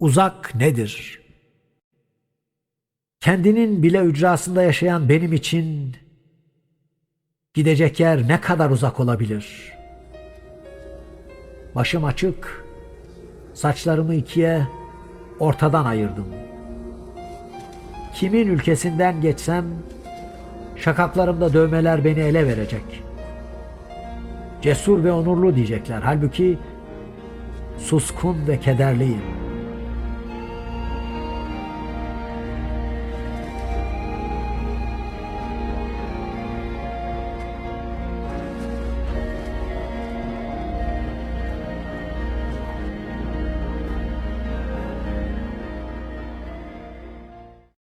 Uzak nedir? Kendinin bile ücrasında yaşayan benim için gidecek yer ne kadar uzak olabilir? Başım açık, saçlarımı ikiye ortadan ayırdım. Kimin ülkesinden geçsem şakaklarımda dövmeler beni ele verecek. Cesur ve onurlu diyecekler. Halbuki suskun ve kederliyim.